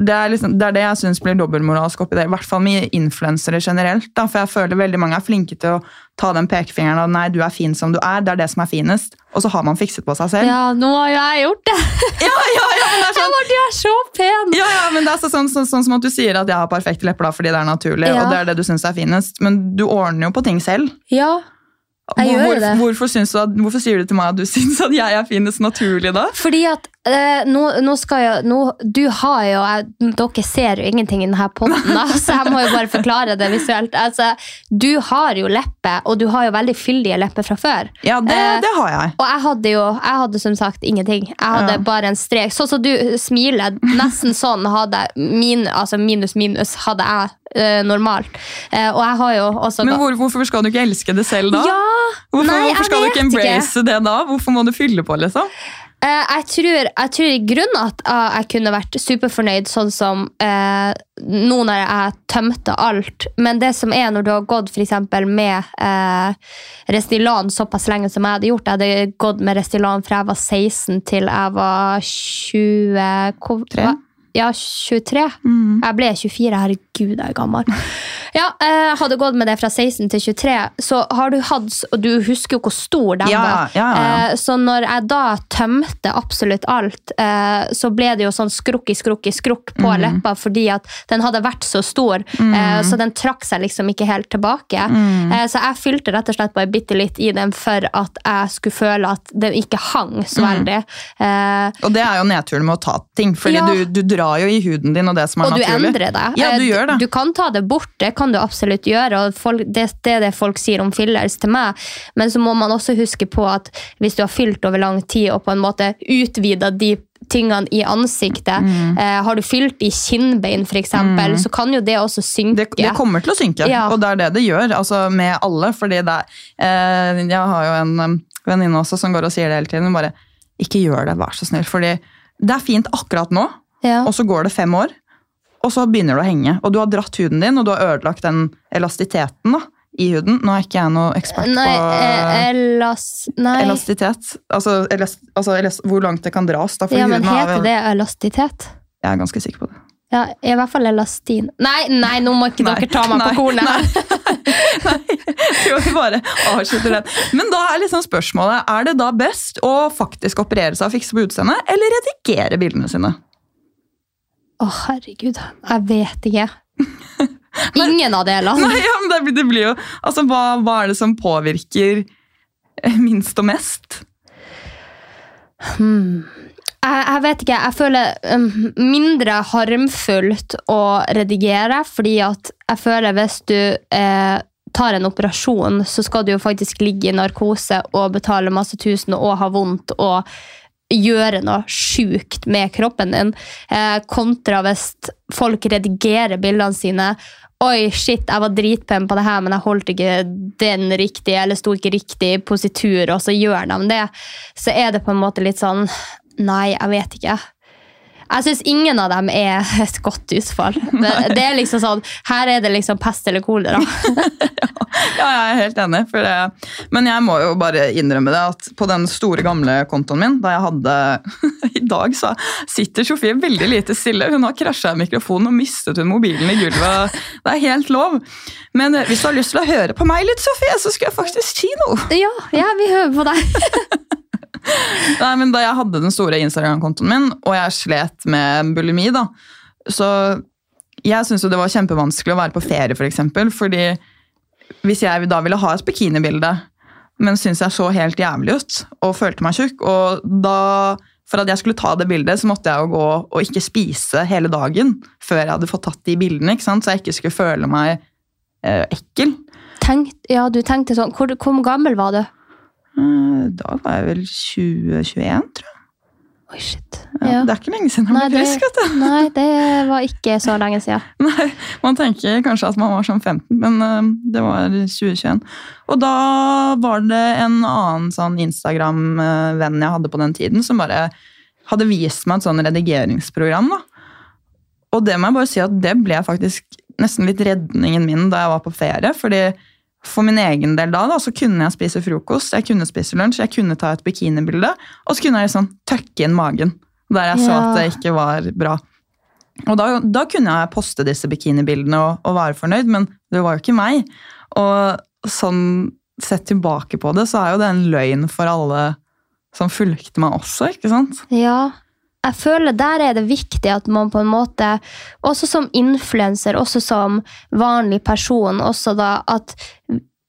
Det er, liksom, det er det jeg syns blir dobbeltmoralsk oppi det. I hvert fall med influensere generelt. Da, for jeg føler veldig mange er flinke til å ta den pekefingeren og nei, du er fin som du er. Det er det som er finest. Og så har man fikset på seg selv. Ja, nå har jeg gjort det! ja, ja, ja, men det er sånn, ble er så pen! ja, ja, men det er så, sånn, sånn, sånn som at du sier at jeg har perfekte lepper da, fordi det er naturlig, Ja. og det er det du syns er finest. Men du ordner jo på ting selv. Ja, jeg Hvor- gjør det. Hvorfor, du at, hvorfor sier du til meg at du syns at jeg er finest naturlig da? Fordi at eh, nå, nå skal jeg nå, Du har jo jeg, Dere ser jo ingenting i denne potten, så jeg må jo bare forklare det visuelt. Altså, du har jo lepper, og du har jo veldig fyldige lepper fra før. Ja, det, Eh, det har jeg. Og jeg hadde jo jeg hadde som sagt ingenting. Jeg hadde Ja. bare en strek. Sånn som du smiler, nesten sånn hadde min, altså minus minus hadde jeg eh, normalt. Eh, og jeg har jo også Men hvor, hvorfor skal du ikke elske det selv da? Ja! Hvorfor, nei, hvorfor skal du ikke embrace det da? Hvorfor må du fylle på, liksom? Eh, jeg, tror, jeg tror i grunnen at jeg kunne vært superfornøyd sånn som eh, nå når jeg tømte alt. Men det som er når du har gått for med eh, Restylane såpass lenge som jeg hadde gjort Jeg hadde gått med Restylane fra jeg var 16 til jeg var 20 hvor-? Ja, 23. Mm. Jeg ble 24. Herregud, jeg er gammel. Ja, jeg hadde gått med det fra 16 til 23, så har du hatt Og du husker jo hvor stor den Ja, var. ja, ja. Eh, Så når jeg da tømte absolutt alt, eh, så ble det jo sånn skrukk i skrukk i skrukk på mm. leppa fordi at den hadde vært så stor, eh, så den trakk seg liksom ikke helt tilbake. Mm. Eh, Så jeg fylte rett og slett bare bitte litt i den for at jeg skulle føle at den ikke hang så Mhm. veldig. Eh, Og det er jo nedturen med å ta ting, fordi du, du drar jo i huden din og det som er Og du endrer deg. Ja, du Eh, gjør det. Du kan ta det bort, det kan du absolutt gjøre. og folk, det, det er det folk sier om fillers til meg. Men så må man også huske på at hvis du har fylt over lang tid og på en måte utvida de tingene i ansiktet, Mm. eh, har du fylt i kinnbein f.eks., eksempel, så kan jo det også synke. Det, det kommer til å synke, Ja. og det er det det gjør altså med alle. fordi det eh, Jeg har jo en um, venninne også som går og sier det hele tiden. bare, Ikke gjør det, vær så snill. fordi det er fint akkurat nå, Ja. og så går det fem år, og så begynner det å henge. Og du har dratt huden din, og du har ødelagt den elastiteten. da, i huden. Nå er ikke jeg noe ekspert Nei, på eh, elas... Nei. elastisitet. Altså, elas, altså elas, hvor langt det kan dras. Da, Ja, men heter vel- det elastitet? Jeg er ganske sikker på det. Ja, i hvert fall elastin. Nei, nei, nå må ikke Nei, dere ta meg nei, på kornet. her. Skal vi bare avslutte den. Men da er liksom spørsmålet, er det da best å faktisk operere seg og fikse på utseendet, eller redigere bildene sine? Å, herregud. Jeg vet ikke. Ingen av delene. Nei, ja, men det, blir- det blir jo, altså hva, hva er det som påvirker eh, minst og mest? Hmm. Jeg, jeg vet ikke. Jeg føler um, mindre harmfullt å redigere, fordi at jeg føler hvis du eh, tar en operasjon, så skal du jo faktisk ligge i narkose og betale masse tusen og ha vondt og gjøre noe sjukt med kroppen din, eh, kontra hvis folk redigerer bildene sine. Oi, shit, jeg var dritpen på det her, men jeg holdt ikke den riktig, eller sto ikke riktig i positur, og så gjør de det. Så er det på en måte litt sånn Nei, jeg vet ikke. Jeg syns ingen av dem er et godt utfall. Det, det er liksom sånn, Her er det liksom pest eller kolera. Ja, jeg er helt enig. Men jeg må jo bare innrømme det at på den store, gamle kontoen min, da jeg hadde I dag så sitter Sofie veldig lite stille. Hun har krasja i mikrofonen og mistet hun mobilen i gulvet. Det er helt lov. Men hvis du har lyst til å høre på meg litt, Sofie, så skal jeg faktisk si noe. Ja, ja, vi hører på deg. Nei, men Da jeg hadde den store Instagram-kontoen min, og jeg slet med bulimi, da, så jeg syntes jo det var kjempevanskelig å være på ferie, for eksempel, fordi hvis jeg da ville ha et bikinibilde, men syntes jeg så helt jævlig ut og følte meg tjukk, og da for at jeg skulle ta det bildet, så måtte jeg jo gå og ikke spise hele dagen før jeg hadde fått tatt de bildene, ikke sant? så jeg ikke skulle føle meg eh, ekkel. Tenkt, ja, du tenkte sånn, hvor, hvor gammel var du? Eh, Da var jeg vel 2021, tror jeg. Oi, shit. Ja, Ja. Det er ikke lenge siden jeg ble frisk. det, nei, det var ikke så lenge siden. Nei, Man tenker kanskje at man var sånn 15, men eh, det var 2021. Og da var det en annen sånn Instagram-venn jeg hadde på den tiden, som bare hadde vist meg et sånn redigeringsprogram. da. Og det må jeg bare si at det ble faktisk nesten litt redningen min da jeg var på ferie. fordi for min egen del da, da, så kunne jeg spise frokost, jeg kunne spise lunsj, jeg kunne ta et bikinibilde, og så kunne jeg liksom tøkke inn magen. Der jeg så at det ikke var bra. Og da, da kunne jeg poste disse bikinibildene og, og være fornøyd, men det var jo ikke meg. Og sånn sett tilbake på det, så er jo det en løgn for alle som fulgte meg også, ikke sant? Ja. Jeg føler der er det viktig at man på en måte, også som influenser, også som vanlig person, også da at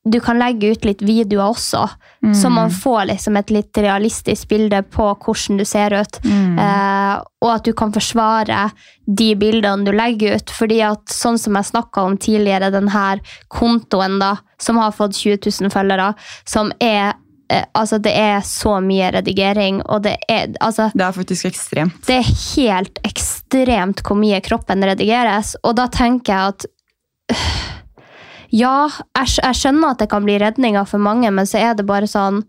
du kan legge ut litt videoer også, Mm. så man får liksom et litt realistisk bilde på hvordan du ser ut. Mm. Eh, og at du kan forsvare de bildene du legger ut. fordi at sånn som jeg snakka om tidligere, den her kontoen da, som har fått 20 000 følgere, som er Altså, det er så mye redigering, og det er altså Det er faktisk ekstremt. det er helt ekstremt hvor mye kroppen redigeres, og da tenker jeg at øh, Ja, jeg, jeg skjønner at det kan bli redninger for mange, men så er det bare sånn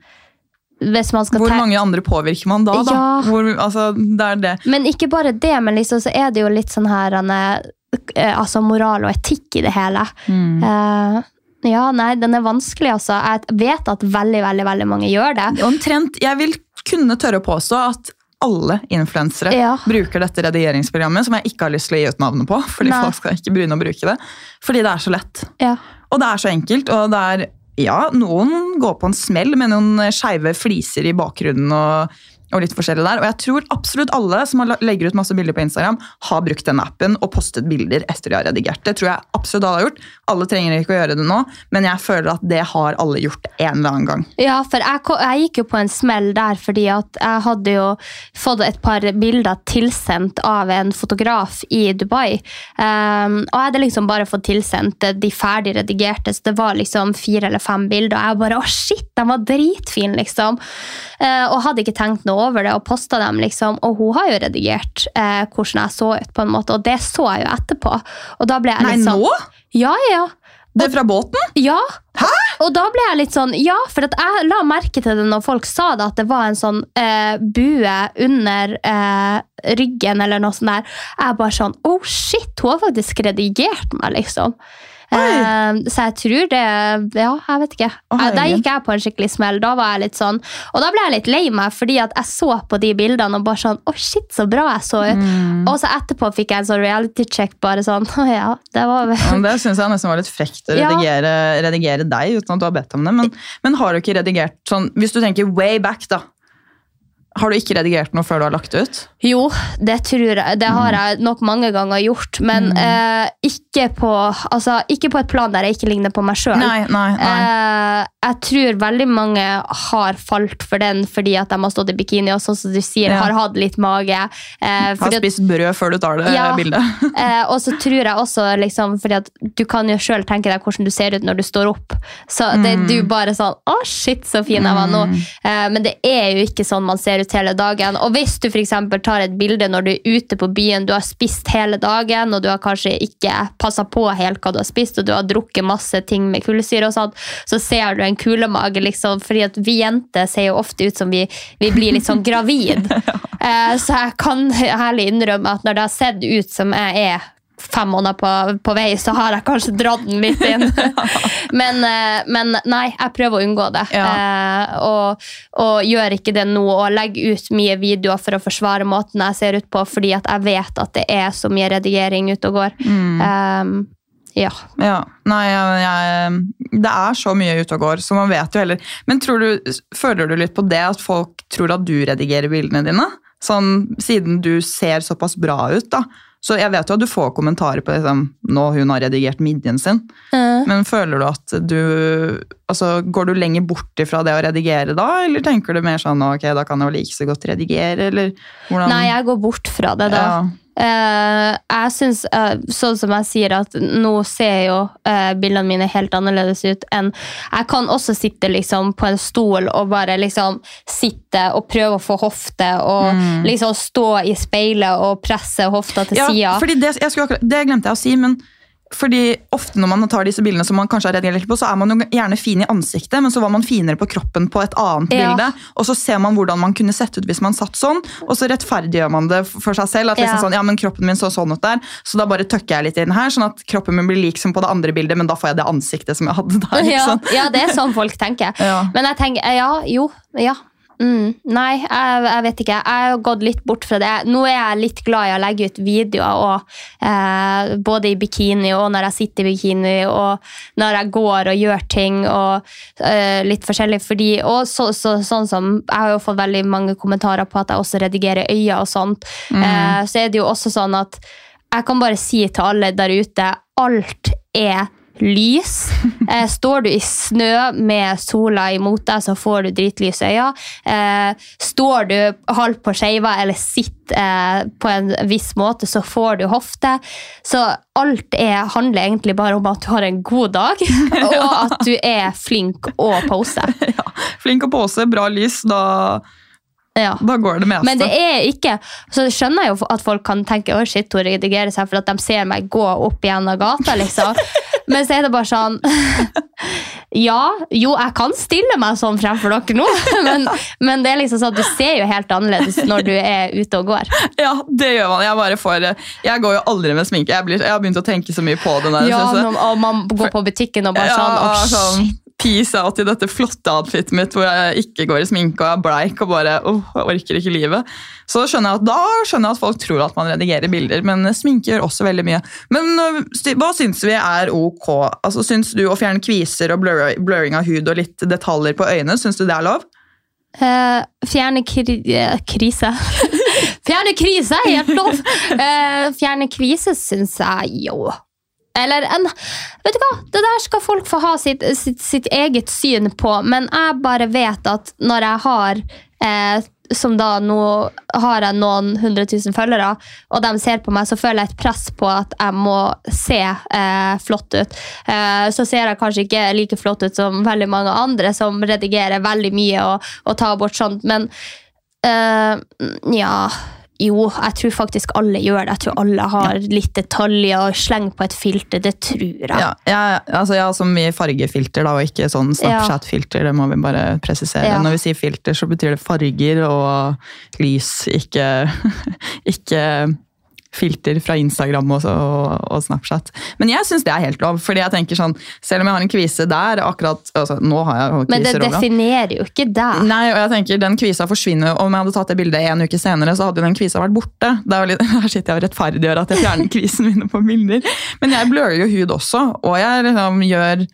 Hvor mange andre påvirker man da? da? Ja. Hvor, altså, det er det. Men ikke bare det, men liksom så er det jo litt sånn her er, eh, altså moral og etikk i det hele. Mm. Eh, ja, nei, den er vanskelig, altså. Jeg vet at veldig, veldig, veldig mange gjør det. Omtrent, jeg vil kunne tørre å påstå at alle influensere Ja. bruker dette redigeringsprogrammet, som jeg ikke har lyst til å gi ut navnet på, fordi Nei. folk skal ikke begynne å bruke det. Fordi det er så lett. Ja. Og det er så enkelt, og det er Ja, noen går på en smell med noen skeive fliser i bakgrunnen og, og litt forskjellig der. Og jeg tror absolutt alle som legger ut masse bilder på Instagram, har brukt den appen og postet bilder etter de har redigert. Det tror jeg absolutt alle har gjort. Alle trenger ikke å gjøre det nå, men jeg føler at det har alle gjort en eller annen gang. Ja, for jeg, jeg gikk jo på en smell der, fordi at jeg hadde jo fått et par bilder tilsendt av en fotograf i Dubai. Um, og jeg hadde liksom bare fått tilsendt de ferdig redigerte, så det var liksom fire eller fem bilder. Og jeg bare, å shit, de var dritfine, liksom. Uh, og hadde ikke tenkt noe over det, og posta dem, liksom. Og hun har jo redigert eh, hvordan jeg så ut, på en måte, og det så jeg jo etterpå. Og da ble jeg Nei, sånn nå? Ja, ja. Det er fra båten? Ja. Og da ble jeg litt sånn Ja, for jeg la merke til det når folk sa det, at det var en sånn eh, bue under eh, ryggen eller noe sånt der. Jeg bare sånn Oh shit, hun har faktisk redigert meg, liksom. Eh, så jeg tror det Ja, jeg vet ikke. Eh, Der gikk jeg på en skikkelig smell. Da var jeg litt sånn Og da ble jeg litt lei meg, fordi at jeg så på de bildene og bare sånn Å, shit, så bra jeg så ut. Mm. Og så etterpå fikk jeg en sånn reality check, bare sånn Å ja, det var vel Ja, det syns jeg nesten var litt frekt å Ja. redigere, redigere deg uten at du har bedt om det. Men, men har du ikke redigert sånn Hvis du tenker way back, da. Har du ikke redigert noe før du har lagt ut? Jo, det tror jeg. Det har jeg nok mange ganger gjort. Men eh, ikke, på, altså, ikke på et plan der jeg ikke ligner på meg sjøl. Eh, jeg tror veldig mange har falt for den fordi at de har stått i bikini og sånn som du sier, Ja. har hatt litt mage. Eh, har spist brød før du tar det Ja. bildet. Eh, og så tror jeg også liksom, fordi at du kan jo sjøl tenke deg hvordan du ser ut når du står opp. Så det, er du bare sånn Å, shit, så fin jeg var nå. Eh, men det er jo ikke sånn man ser ut hele dagen. Og hvis du f.eks. tar et bilde når du er ute på byen, du har spist hele dagen, og du har kanskje ikke passa på helt hva du har spist, og du har drukket masse ting med kullsyre og sånn, så ser du en kulemage, liksom. Fordi at vi jenter ser jo ofte ut som vi, vi blir litt sånn gravid. Eh, så jeg kan herlig innrømme at når det har sett ut som jeg er fem måneder på, på vei, så har jeg kanskje dratt den litt inn. men, eh, men nei, jeg prøver å unngå det. Eh, og, og gjør ikke det nå, og legger ut mye videoer for å forsvare måten jeg ser ut på, fordi at jeg vet at det er så mye redigering ute og går. Eh, ja. Ja, nei, jeg, jeg, Det er så mye ute og går, så man vet jo heller. Men tror du, føler du litt på det at folk tror at du redigerer bildene dine? Sånn, Siden du ser såpass bra ut, da. Så jeg vet jo at du får kommentarer på liksom, nå hun har redigert midjen sin. Mm. Men føler du at du altså, Går du lenger bort ifra det å redigere da, eller tenker du mer sånn ok, da kan jeg jo like så godt redigere, eller hvordan Nei, jeg går bort fra det, da. Ja. Eh, jeg synes, eh, sånn som jeg sier, at nå ser jo eh, bildene mine helt annerledes ut enn Jeg kan også sitte liksom på en stol og bare liksom sitte og prøve å få hofte, og liksom stå i speilet og presse hofta til Ja, sida. det, det glemte jeg å si, men fordi ofte når man tar disse bildene som man kanskje har reagert på, så er man jo gjerne fin i ansiktet, men så var man finere på kroppen på et annet Ja. bilde. Og så ser man hvordan man kunne sett ut hvis man satt sånn, og så rettferdiggjør man det for seg selv. At liksom Ja. sånn, ja, men kroppen min så sånn ut der, så da bare tøkker jeg litt inn her, sånn at kroppen min blir lik som på det andre bildet, men da får jeg det ansiktet som jeg hadde der. Ja, ja, det er sånn folk tenker. Men jeg tenker, ja, jo, ja. Mm, nei, jeg, jeg vet ikke. Jeg har gått litt bort fra det. Nå er jeg litt glad i å legge ut videoer, og, eh, både i bikini og når jeg sitter i bikini, og når jeg går og gjør ting, og eh, litt forskjellig. Fordi, og så, så, sånn som, Jeg har jo fått veldig mange kommentarer på at jeg også redigerer øyne og sånt. Eh, så er det jo også sånn at jeg kan bare si til alle der ute alt er lys. Eh, står du i snø med sola imot deg, så får du dritlys i øya. Eh, står du halvt på skeiva eller sitter eh, på en viss måte, så får du hofte. Så alt er, handler egentlig bare om at du har en god dag, og at du er flink å pose. Ja, flink å pose, bra lys, da, Ja. da går det meste. Men det er ikke Så skjønner jeg jo at folk kan tenke å shit, hun redigerer seg for at de ser meg gå opp gjennom gata, liksom. Men så er det bare sånn Ja, jo, jeg kan stille meg sånn fremfor dere nå, men, men det er liksom sånn at du ser jo helt annerledes når du er ute og går. Ja, det gjør man. Jeg bare får Jeg går jo aldri med sminke. Jeg, blir, jeg har begynt å tenke så mye på det. Ja, og man går på butikken og bare Ja, sånn Å, sånn shit. Peace out i dette flotte outfitet mitt hvor jeg ikke går i sminke og er bleik og bare oh, orker ikke livet. Så skjønner jeg at, da skjønner jeg at folk tror at man redigerer bilder, men sminke gjør også veldig mye. Men øh, hva syns vi er ok? Altså, Syns du å fjerne kviser og blur, blurring av hud og litt detaljer på øynene, syns du det er lov? Uh, fjerne kri eh, krise. fjerne krise er helt lov! Uh, fjerne kvise syns jeg jo. Eller en Vet du hva, det der skal folk få ha sitt, sitt, sitt eget syn på, men jeg bare vet at når jeg har eh, som da nå har jeg noen hundre tusen følgere, og de ser på meg, så føler jeg et press på at jeg må se eh, flott ut. Eh, så ser jeg kanskje ikke like flott ut som veldig mange andre som redigerer veldig mye og, og tar bort sånt, men eh, ja jo, jeg tror faktisk alle gjør det. Jeg tror alle har litt detaljer og sleng på et filter. Det tror jeg. Ja, jeg, altså jeg har så mye fargefilter, da, og ikke sånn Snapchat-filter. Det må vi bare presisere. Ja. Når vi sier filter, så betyr det farger og lys, ikke, ikke filter fra Instagram og, og, og Snapchat. Men jeg syns det er helt lov. fordi jeg tenker sånn, Selv om jeg har en kvise der akkurat, altså Nå har jeg kviser Men det definerer jo ikke deg. Nei, og jeg tenker Den kvisa forsvinner. Om jeg hadde tatt det bildet en uke senere, så hadde jo den kvisa vært borte. Det er litt, Her sitter jeg og rettferdiggjør at jeg fjerner kvisen min på bilder. Men jeg blører jo hud også, og jeg liksom gjør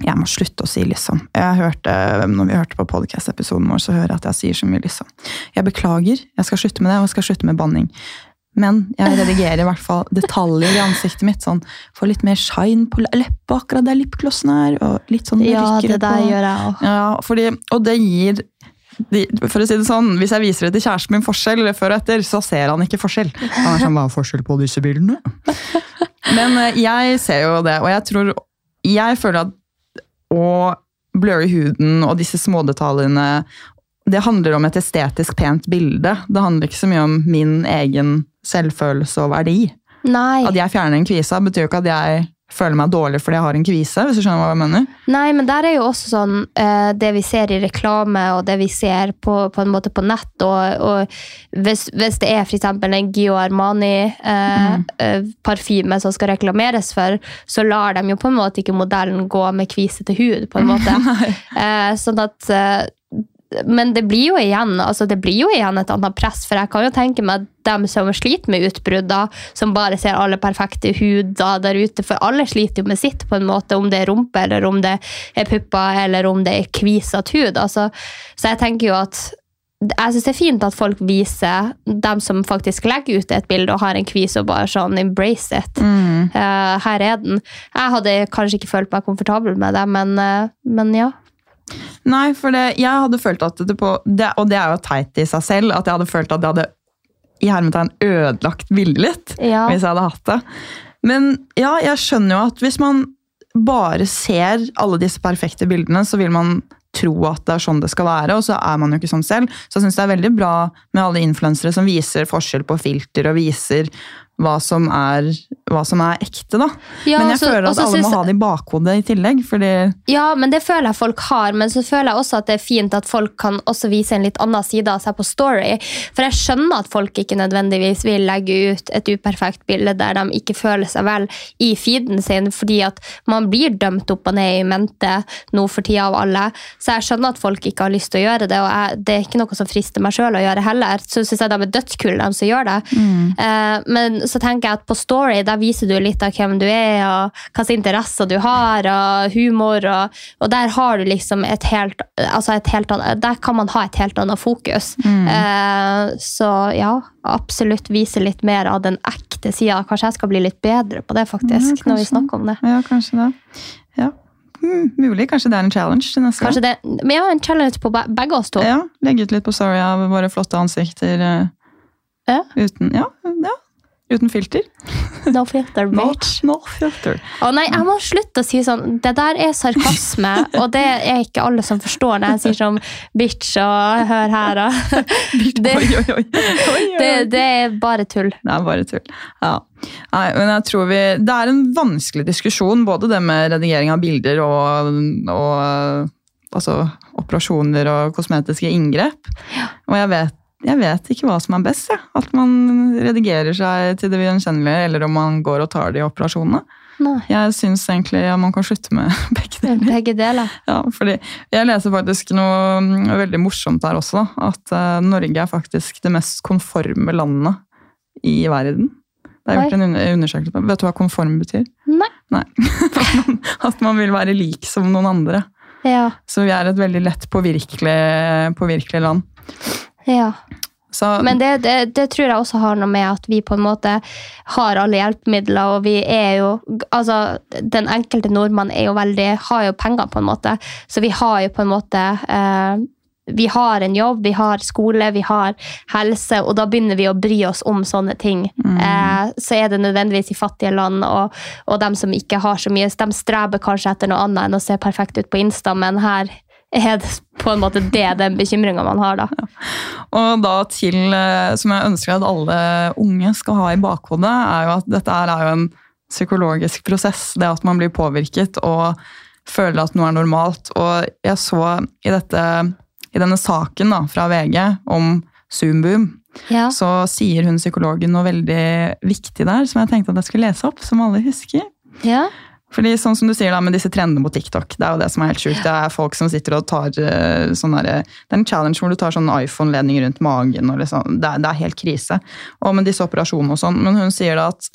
jeg må slutte å si liksom. Jeg hørte, når vi hørte på podcast-episoden vår, så hører jeg at jeg sier så mye liksom. Jeg beklager, jeg skal slutte med det, og jeg skal slutte med banning. Men jeg redigerer i hvert fall detaljer i ansiktet mitt. sånn, Får litt mer shine på leppa akkurat der lipglossen er. og litt sånn Ja, det der på- gjør jeg også. ja, fordi, og det gir de, For å si det sånn, Hvis jeg viser det til kjæresten min forskjell eller før og etter, så ser han ikke forskjell. Han er sånn, Hva er forskjell på disse bildene? Men eh, jeg ser jo det, og jeg tror Jeg føler at å bløre huden og disse smådetaljene det handler om et estetisk pent bilde. Det handler ikke så mye om min egen selvfølelse og verdi. Nei. At jeg fjerner en kvise, betyr jo ikke at jeg føler meg dårlig fordi jeg har en kvise. hvis du skjønner hva jeg mener. Nei, men der er jo også sånn eh, det vi ser i reklame og det vi ser på, på en måte på nett. Og, og hvis, hvis det er f.eks. en Gio Armani-parfyme som skal reklameres for, så lar de jo på en måte ikke modellen gå med kvisete hud, på en måte. Eh, sånn at eh, men det blir igjen altså det blir jo igjen et annet press, for jeg kan jo tenke meg at dem som sliter med utbrudd, som bare ser alle perfekte huder der ute, for alle sliter jo med sitt, på en måte, om det er rumpe, eller om det er pupper, eller om det er kvisete hud. Altså, så jeg tenker jo at jeg synes det er fint at folk viser dem som faktisk legger ut et bilde og har en kvis og bare sånn embrace it. Eh, her er den. Jeg hadde kanskje ikke følt meg komfortabel med det, men, uh, men ja. Nei, for det, jeg hadde følt at det på det, Og det er jo teit i seg selv, at jeg hadde følt at jeg hadde i hermetegn ødelagt bildet litt. Ja. Hvis jeg hadde hatt det. Men ja, jeg skjønner jo at hvis man bare ser alle disse perfekte bildene, så vil man tro at det er sånn det skal være, og så er man jo ikke sånn selv. Så jeg syns det er veldig bra med alle influensere som viser forskjell på filter, og viser hva som er, hva som er ekte, da. Ja, men jeg altså- føler at så alle må ha det i bakhodet i tillegg, fordi Ja, men det føler jeg folk har, men så føler jeg også at det er fint at folk kan også vise en litt annen side av seg på Story. For jeg skjønner at folk ikke nødvendigvis vil legge ut et uperfekt bilde der de ikke føler seg vel i feeden sin, fordi at man blir dømt opp og ned i mente nå for tida av alle. Så jeg skjønner at folk ikke har lyst til å gjøre det, og jeg, det er ikke noe som frister meg sjøl å gjøre heller. Så syns jeg de er dødskule, de som gjør det. Eh, men så tenker jeg at på Story der viser du litt av hvem du er, og slags interesser du har, og humor, og, og der har du liksom et helt, altså et helt annet, Der kan man ha et helt annet fokus. Eh, så ja, absolutt vise litt mer av den ekte sida. Kanskje jeg skal bli litt bedre på det, faktisk, Ja, når vi snakker om det. Ja, kanskje det. Ja. Hmm, mulig. Kanskje det er en challenge til neste Kanskje det, men ja, en challenge på begge oss to. Ja, Legge ut litt på Story av våre flotte ansikter eh, Ja. uten Ja, ja. Uten filter. No filter, bitch. no filter. Å nei, jeg må slutte å si sånn. Det der er sarkasme, og det er ikke alle som forstår når jeg sier sånn bitch og hør her og det, det, det er bare tull. Det er bare tull. Ja. Nei, men jeg tror vi, Det er en vanskelig diskusjon, både det med redigering av bilder og, og altså, operasjoner og kosmetiske inngrep. Og jeg vet, jeg vet ikke hva som er best. Ja. At man redigerer seg til det gjenkjennelige, eller om man går og tar de operasjonene. Nei. Jeg syns egentlig at man kan slutte med begge deler. Begge deler. Ja, fordi Jeg leser faktisk noe mm, veldig morsomt her også. da, At eh, Norge er faktisk det mest konforme landet i verden. Det er gjort en undersøkelse på. Vet du hva konform betyr? Nei. Nei. At man, at man vil være lik som noen andre. Ja. Så vi er et veldig lett påvirkelig, påvirkelig land. Ja. Så, Men det, det, det tror jeg også har noe med at vi på en måte har alle hjelpemidler, og vi er jo Altså, den enkelte nordmann er jo veldig Har jo penger, på en måte. Så vi har jo på en måte eh, vi har en jobb, vi har skole, vi har helse, og da begynner vi å bry oss om sånne ting. Eh, så er det nødvendigvis i fattige land, og, og dem som ikke har så mye, de streber kanskje etter noe annet enn å se perfekt ut på Insta, men her er det på en måte det den bekymringa man har, da. Og da til, eh, som jeg ønsker at alle unge skal ha i bakhodet, er jo at dette er jo en psykologisk prosess. Det at man blir påvirket og føler at noe er normalt. Og jeg så i, dette, i denne saken da, fra VG om Zoomboom, Ja. så sier hun psykologen noe veldig viktig der, som jeg tenkte at jeg skulle lese opp, som alle husker. Ja. Fordi sånn som du sier da, med disse trendene på TikTok, det er jo det som er helt sjukt. Det er folk som sitter og tar eh, sånn derre Det er en challenge hvor du tar sånn iPhone-ledning rundt magen liksom det er, det er helt krise. Og med disse operasjonene og sånn. Men hun sier da at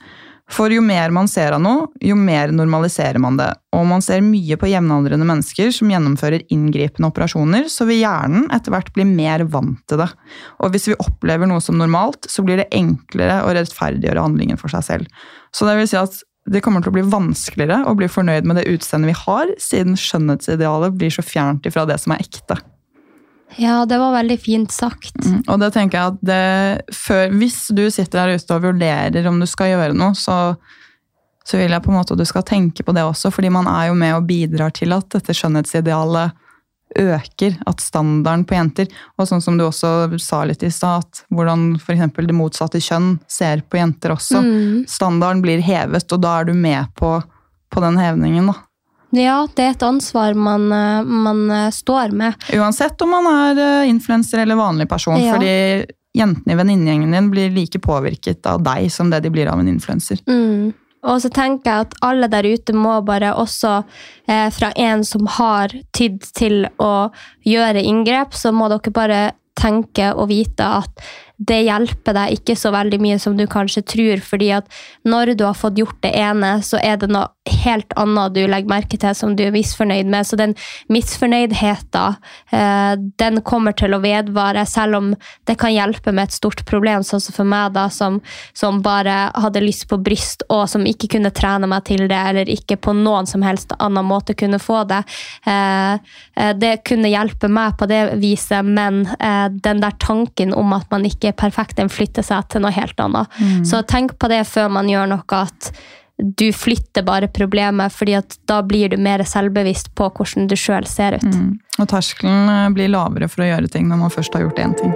for jo mer man ser av noe, jo mer normaliserer man det. Og man ser mye på jevnaldrende mennesker som gjennomfører inngripende operasjoner, så vil hjernen etter hvert bli mer vant til det. Og hvis vi opplever noe som normalt, så blir det enklere å rettferdiggjøre handlingen for seg selv. Så det vil si at det kommer til å bli vanskeligere å bli fornøyd med det utseendet vi har, siden skjønnhetsidealet blir så fjernt ifra det som er ekte. ja, det var veldig fint sagt. Mm, Og det tenker jeg at det, før, Hvis du sitter der ute og vurderer om du skal gjøre noe, så, så vil jeg på en måte at du skal tenke på det også, fordi man er jo med og bidrar til at dette skjønnhetsidealet øker, at standarden på jenter Og sånn som du også sa litt i stad, at hvordan f.eks. det motsatte kjønn ser på jenter også. Mm. Standarden blir hevet, og da er du med på, på den hevningen. da. Ja, det er et ansvar man, eh, man eh, står med. Uansett om man er eh, influenser eller vanlig person. Ja. Fordi jentene i venninnegjengen din blir like påvirket av deg som det de blir av en influenser. Mm. Og så tenker jeg at alle der ute må bare også, eh, fra en som har tydd til å gjøre inngrep, så må dere bare tenke og vite at det hjelper deg ikke så veldig mye som du kanskje tror, fordi at når du har fått gjort det ene, så er det noe helt annet du legger merke til som du er misfornøyd med. Så den misfornøydheten, eh, den kommer til å vedvare, selv om det kan hjelpe med et stort problem, sånn som for meg, da, som, som bare hadde lyst på bryst, og som ikke kunne trene meg til det, eller ikke på noen som helst annen måte kunne få det. Eh, eh, det kunne hjelpe meg på det viset, men den der tanken om at man ikke er perfekt, den flytter seg til noe helt annet. Så tenk på det før man gjør noe, at du flytter bare problemet, fordi at da blir du mer selvbevisst på hvordan du sjøl ser ut. Og terskelen eh, blir lavere for å gjøre ting når man først har gjort én ting.